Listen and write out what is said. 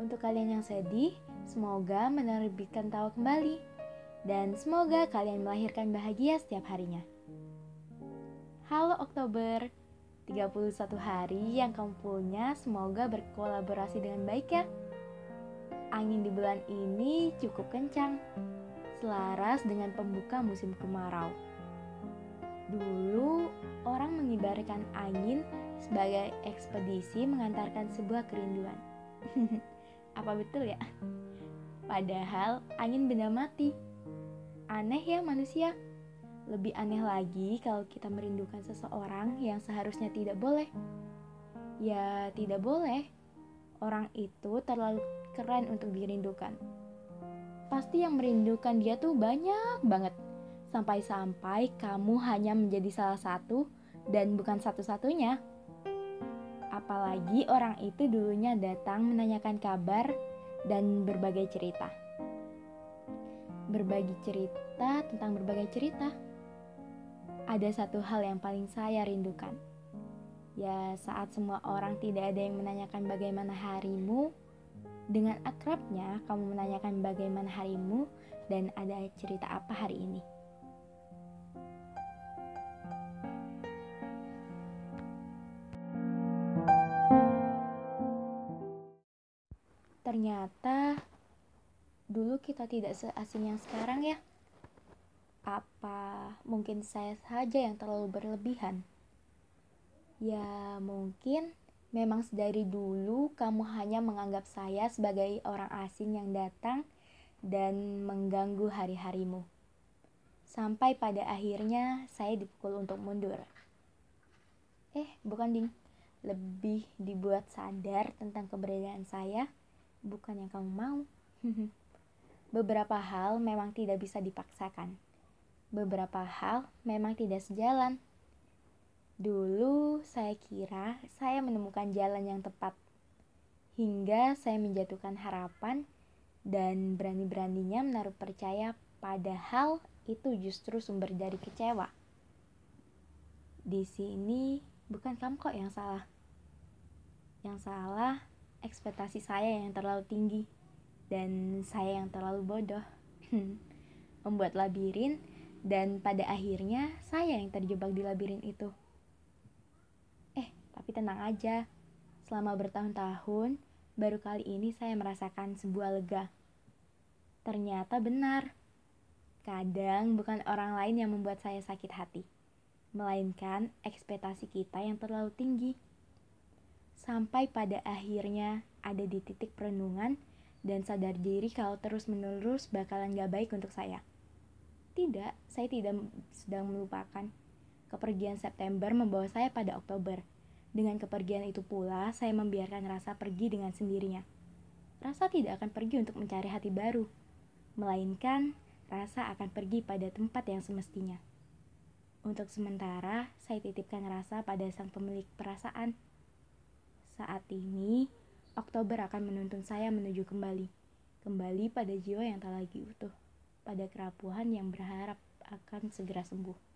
Untuk kalian yang sedih, semoga menerbitkan tawa kembali. Dan semoga kalian melahirkan bahagia setiap harinya. Halo Oktober, 31 hari yang kamu punya semoga berkolaborasi dengan baik ya. Angin di bulan ini cukup kencang, selaras dengan pembuka musim kemarau. Dulu, orang mengibarkan angin sebagai ekspedisi mengantarkan sebuah kerinduan. Apa betul ya? Padahal angin benda mati. Aneh ya manusia. Lebih aneh lagi kalau kita merindukan seseorang yang seharusnya tidak boleh. Ya, tidak boleh. Orang itu terlalu keren untuk dirindukan. Pasti yang merindukan dia tuh banyak banget. Sampai-sampai kamu hanya menjadi salah satu dan bukan satu-satunya. Apalagi orang itu dulunya datang menanyakan kabar dan berbagai cerita. Berbagi cerita tentang berbagai cerita. Ada satu hal yang paling saya rindukan. Ya, saat semua orang tidak ada yang menanyakan bagaimana harimu, dengan akrabnya kamu menanyakan bagaimana harimu dan ada cerita apa hari ini. Ternyata dulu kita tidak seasing yang sekarang ya. Apa mungkin saya saja yang terlalu berlebihan? Ya, mungkin memang sedari dulu kamu hanya menganggap saya sebagai orang asing yang datang dan mengganggu hari-harimu. Sampai pada akhirnya saya dipukul untuk mundur. Eh, bukan ding. Lebih dibuat sadar tentang keberadaan saya bukan yang kamu mau. Beberapa hal memang tidak bisa dipaksakan. Beberapa hal memang tidak sejalan. Dulu saya kira saya menemukan jalan yang tepat. Hingga saya menjatuhkan harapan dan berani-beraninya menaruh percaya padahal itu justru sumber dari kecewa. Di sini bukan kamu kok yang salah. Yang salah ekspektasi saya yang terlalu tinggi dan saya yang terlalu bodoh. Membuat labirin dan pada akhirnya saya yang terjebak di labirin itu. Eh, tapi tenang aja. Selama bertahun-tahun, baru kali ini saya merasakan sebuah lega. Ternyata benar. Kadang bukan orang lain yang membuat saya sakit hati, melainkan ekspektasi kita yang terlalu tinggi sampai pada akhirnya ada di titik perenungan dan sadar diri kalau terus-menerus bakalan gak baik untuk saya. Tidak, saya tidak sedang melupakan. Kepergian September membawa saya pada Oktober. Dengan kepergian itu pula, saya membiarkan rasa pergi dengan sendirinya. Rasa tidak akan pergi untuk mencari hati baru, melainkan rasa akan pergi pada tempat yang semestinya. Untuk sementara, saya titipkan rasa pada sang pemilik perasaan. Saat ini, Oktober akan menuntun saya menuju kembali. Kembali pada jiwa yang tak lagi utuh. Pada kerapuhan yang berharap akan segera sembuh.